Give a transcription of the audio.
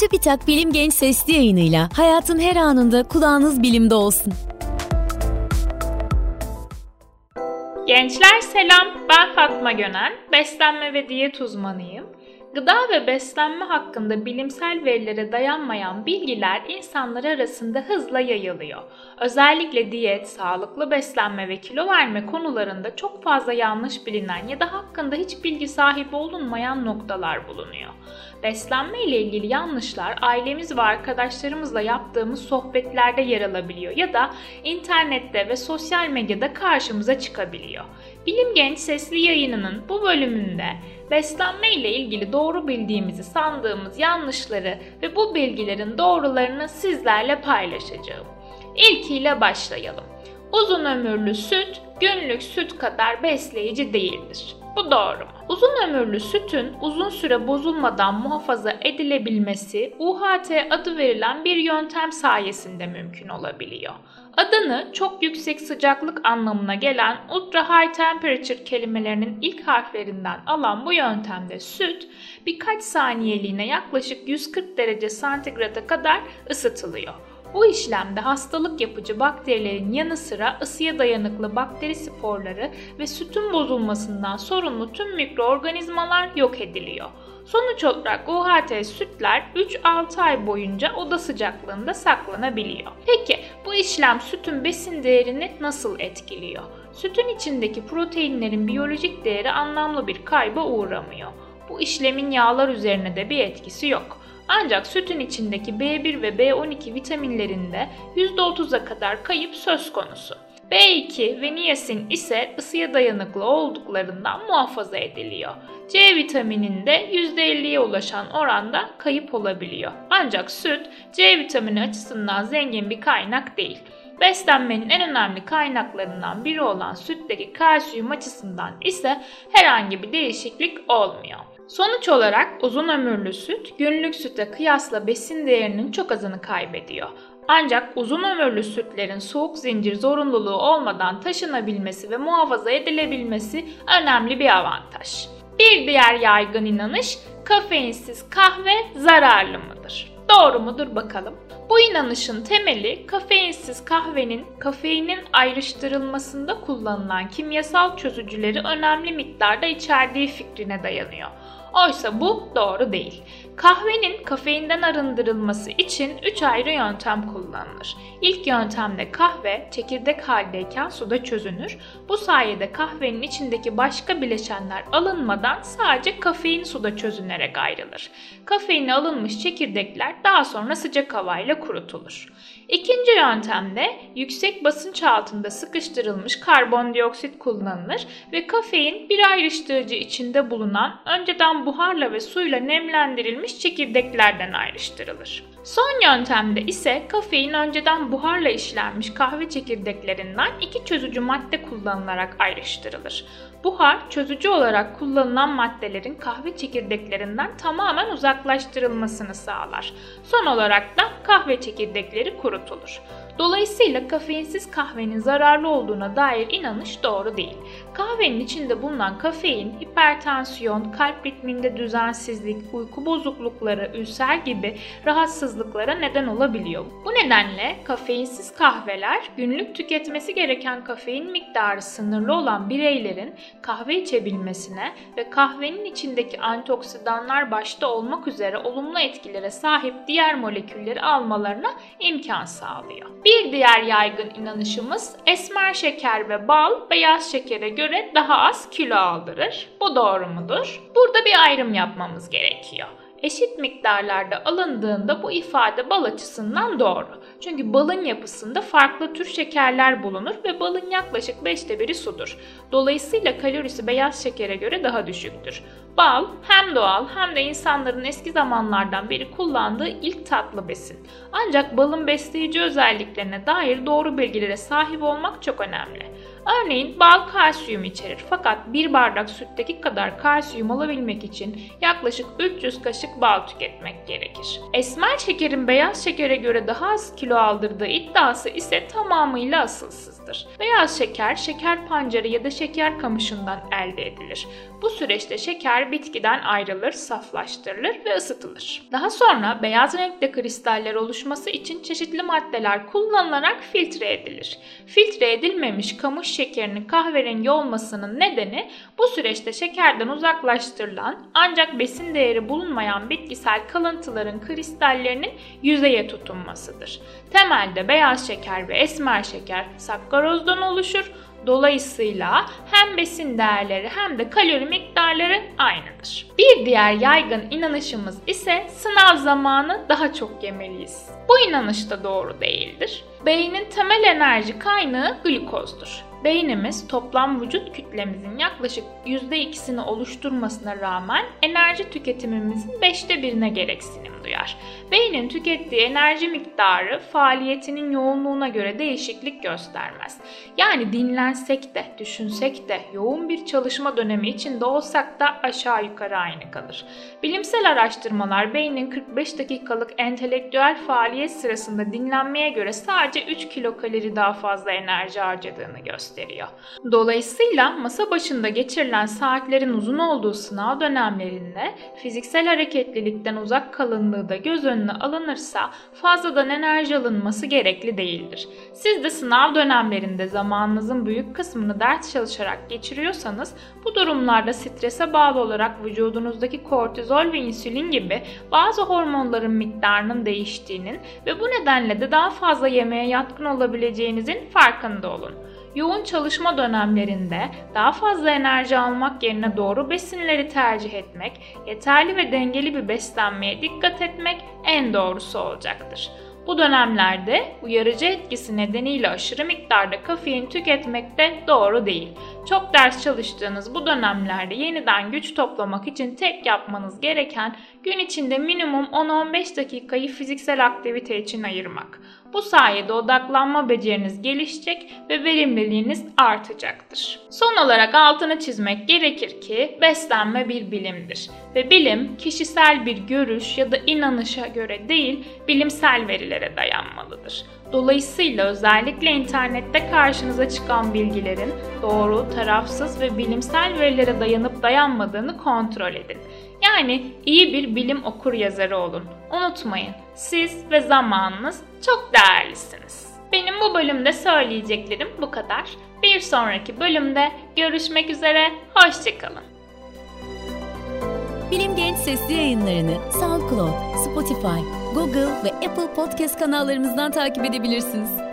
TÜBİTAK Bilim Genç Sesli yayınıyla hayatın her anında kulağınız bilimde olsun. Gençler selam, ben Fatma Gönen, beslenme ve diyet uzmanıyım. Gıda ve beslenme hakkında bilimsel verilere dayanmayan bilgiler insanlar arasında hızla yayılıyor. Özellikle diyet, sağlıklı beslenme ve kilo verme konularında çok fazla yanlış bilinen ya da hakkında hiç bilgi sahibi olunmayan noktalar bulunuyor. Beslenme ile ilgili yanlışlar ailemiz ve arkadaşlarımızla yaptığımız sohbetlerde yer alabiliyor ya da internette ve sosyal medyada karşımıza çıkabiliyor. Bilim Genç sesli yayınının bu bölümünde beslenme ile ilgili doğru bildiğimizi sandığımız yanlışları ve bu bilgilerin doğrularını sizlerle paylaşacağım. İlkiyle başlayalım. Uzun ömürlü süt günlük süt kadar besleyici değildir. Bu doğru? Uzun ömürlü sütün uzun süre bozulmadan muhafaza edilebilmesi UHT adı verilen bir yöntem sayesinde mümkün olabiliyor. Adını çok yüksek sıcaklık anlamına gelen ultra high temperature kelimelerinin ilk harflerinden alan bu yöntemde süt birkaç saniyeliğine yaklaşık 140 derece santigrada kadar ısıtılıyor. Bu işlemde hastalık yapıcı bakterilerin yanı sıra ısıya dayanıklı bakteri sporları ve sütün bozulmasından sorumlu tüm mikroorganizmalar yok ediliyor. Sonuç olarak UHT sütler 3-6 ay boyunca oda sıcaklığında saklanabiliyor. Peki bu işlem sütün besin değerini nasıl etkiliyor? Sütün içindeki proteinlerin biyolojik değeri anlamlı bir kayba uğramıyor. Bu işlemin yağlar üzerine de bir etkisi yok. Ancak sütün içindeki B1 ve B12 vitaminlerinde %30'a kadar kayıp söz konusu. B2 ve niyasin ise ısıya dayanıklı olduklarından muhafaza ediliyor. C vitamininde %50'ye ulaşan oranda kayıp olabiliyor. Ancak süt C vitamini açısından zengin bir kaynak değil. Beslenmenin en önemli kaynaklarından biri olan sütteki kalsiyum açısından ise herhangi bir değişiklik olmuyor. Sonuç olarak uzun ömürlü süt günlük süte kıyasla besin değerinin çok azını kaybediyor. Ancak uzun ömürlü sütlerin soğuk zincir zorunluluğu olmadan taşınabilmesi ve muhafaza edilebilmesi önemli bir avantaj. Bir diğer yaygın inanış kafeinsiz kahve zararlı mıdır? Doğru mudur bakalım? Bu inanışın temeli kafeinsiz kahvenin kafeinin ayrıştırılmasında kullanılan kimyasal çözücüleri önemli miktarda içerdiği fikrine dayanıyor. Oysa bu doğru değil. Kahvenin kafeinden arındırılması için 3 ayrı yöntem kullanılır. İlk yöntemde kahve çekirdek haldeyken suda çözünür. Bu sayede kahvenin içindeki başka bileşenler alınmadan sadece kafein suda çözünerek ayrılır. Kafeini alınmış çekirdekler daha sonra sıcak havayla kurutulur. İkinci yöntemde yüksek basınç altında sıkıştırılmış karbondioksit kullanılır ve kafein bir ayrıştırıcı içinde bulunan önceden buharla ve suyla nemlendirilmiş çekirdeklerden ayrıştırılır. Son yöntemde ise kafein önceden buharla işlenmiş kahve çekirdeklerinden iki çözücü madde kullanılarak ayrıştırılır. Buhar çözücü olarak kullanılan maddelerin kahve çekirdeklerinden tamamen uzaklaştırılmasını sağlar. Son olarak da kahve çekirdekleri kurutulur. Dolayısıyla kafeinsiz kahvenin zararlı olduğuna dair inanış doğru değil. Kahvenin içinde bulunan kafein, hipertansiyon, kalp ritminde düzensizlik, uyku bozuklukları, ülser gibi rahatsızlıklara neden olabiliyor. Bu nedenle kafeinsiz kahveler günlük tüketmesi gereken kafein miktarı sınırlı olan bireylerin kahve içebilmesine ve kahvenin içindeki antioksidanlar başta olmak üzere olumlu etkilere sahip diğer molekülleri almalarına imkan sağlıyor. Bir diğer yaygın inanışımız esmer şeker ve bal beyaz şekere göre daha az kilo aldırır. Bu doğru mudur? Burada bir ayrım yapmamız gerekiyor eşit miktarlarda alındığında bu ifade bal açısından doğru. Çünkü balın yapısında farklı tür şekerler bulunur ve balın yaklaşık 5'te biri sudur. Dolayısıyla kalorisi beyaz şekere göre daha düşüktür. Bal hem doğal hem de insanların eski zamanlardan beri kullandığı ilk tatlı besin. Ancak balın besleyici özelliklerine dair doğru bilgilere sahip olmak çok önemli. Örneğin bal kalsiyum içerir fakat bir bardak sütteki kadar kalsiyum alabilmek için yaklaşık 300 kaşık bal tüketmek gerekir. Esmer şekerin beyaz şekere göre daha az kilo aldırdığı iddiası ise tamamıyla asılsızdır. Beyaz şeker, şeker pancarı ya da şeker kamışından elde edilir. Bu süreçte şeker bitkiden ayrılır, saflaştırılır ve ısıtılır. Daha sonra beyaz renkte kristaller oluşması için çeşitli maddeler kullanılarak filtre edilir. Filtre edilmemiş kamış şekerinin kahverengi olmasının nedeni bu süreçte şekerden uzaklaştırılan ancak besin değeri bulunmayan bitkisel kalıntıların kristallerinin yüzeye tutunmasıdır. Temelde beyaz şeker ve esmer şeker sakkarozdan oluşur. Dolayısıyla hem besin değerleri hem de kalori miktarları aynıdır. Bir diğer yaygın inanışımız ise sınav zamanı daha çok yemeliyiz. Bu inanış da doğru değildir. Beynin temel enerji kaynağı glukozdur. Beynimiz toplam vücut kütlemizin yaklaşık %2'sini oluşturmasına rağmen enerji tüketimimizin 5'te birine gereksinim duyar. Beynin tükettiği enerji miktarı faaliyetinin yoğunluğuna göre değişiklik göstermez. Yani dinlensek de, düşünsek de, yoğun bir çalışma dönemi içinde olsak da aşağı yukarı aynı kalır. Bilimsel araştırmalar beynin 45 dakikalık entelektüel faaliyet sırasında dinlenmeye göre sadece 3 kilokalori daha fazla enerji harcadığını gösteriyor. Dolayısıyla masa başında geçirilen saatlerin uzun olduğu sınav dönemlerinde fiziksel hareketlilikten uzak kalınlığı da göz önüne alınırsa fazladan enerji alınması gerekli değildir. Siz de sınav dönemlerinde zamanınızın büyük kısmını ders çalışarak geçiriyorsanız bu durumlarda strese bağlı olarak vücudunuzdaki kortizol ve insülin gibi bazı hormonların miktarının değiştiğinin ve bu nedenle de daha fazla yemeğe yatkın olabileceğinizin farkında olun. Yoğun çalışma dönemlerinde daha fazla enerji almak yerine doğru besinleri tercih etmek, yeterli ve dengeli bir beslenmeye dikkat etmek en doğrusu olacaktır. Bu dönemlerde uyarıcı etkisi nedeniyle aşırı miktarda kafein tüketmek de doğru değil. Çok ders çalıştığınız bu dönemlerde yeniden güç toplamak için tek yapmanız gereken gün içinde minimum 10-15 dakikayı fiziksel aktivite için ayırmak. Bu sayede odaklanma beceriniz gelişecek ve verimliliğiniz artacaktır. Son olarak altını çizmek gerekir ki beslenme bir bilimdir ve bilim kişisel bir görüş ya da inanışa göre değil bilimsel verilere dayanmalıdır. Dolayısıyla özellikle internette karşınıza çıkan bilgilerin doğru, tarafsız ve bilimsel verilere dayanıp dayanmadığını kontrol edin. Yani iyi bir bilim okur yazarı olun. Unutmayın, siz ve zamanınız çok değerlisiniz. Benim bu bölümde söyleyeceklerim bu kadar. Bir sonraki bölümde görüşmek üzere, hoşçakalın. Bilim Genç Sesli yayınlarını SoundCloud, Spotify, Google ve Apple Podcast kanallarımızdan takip edebilirsiniz.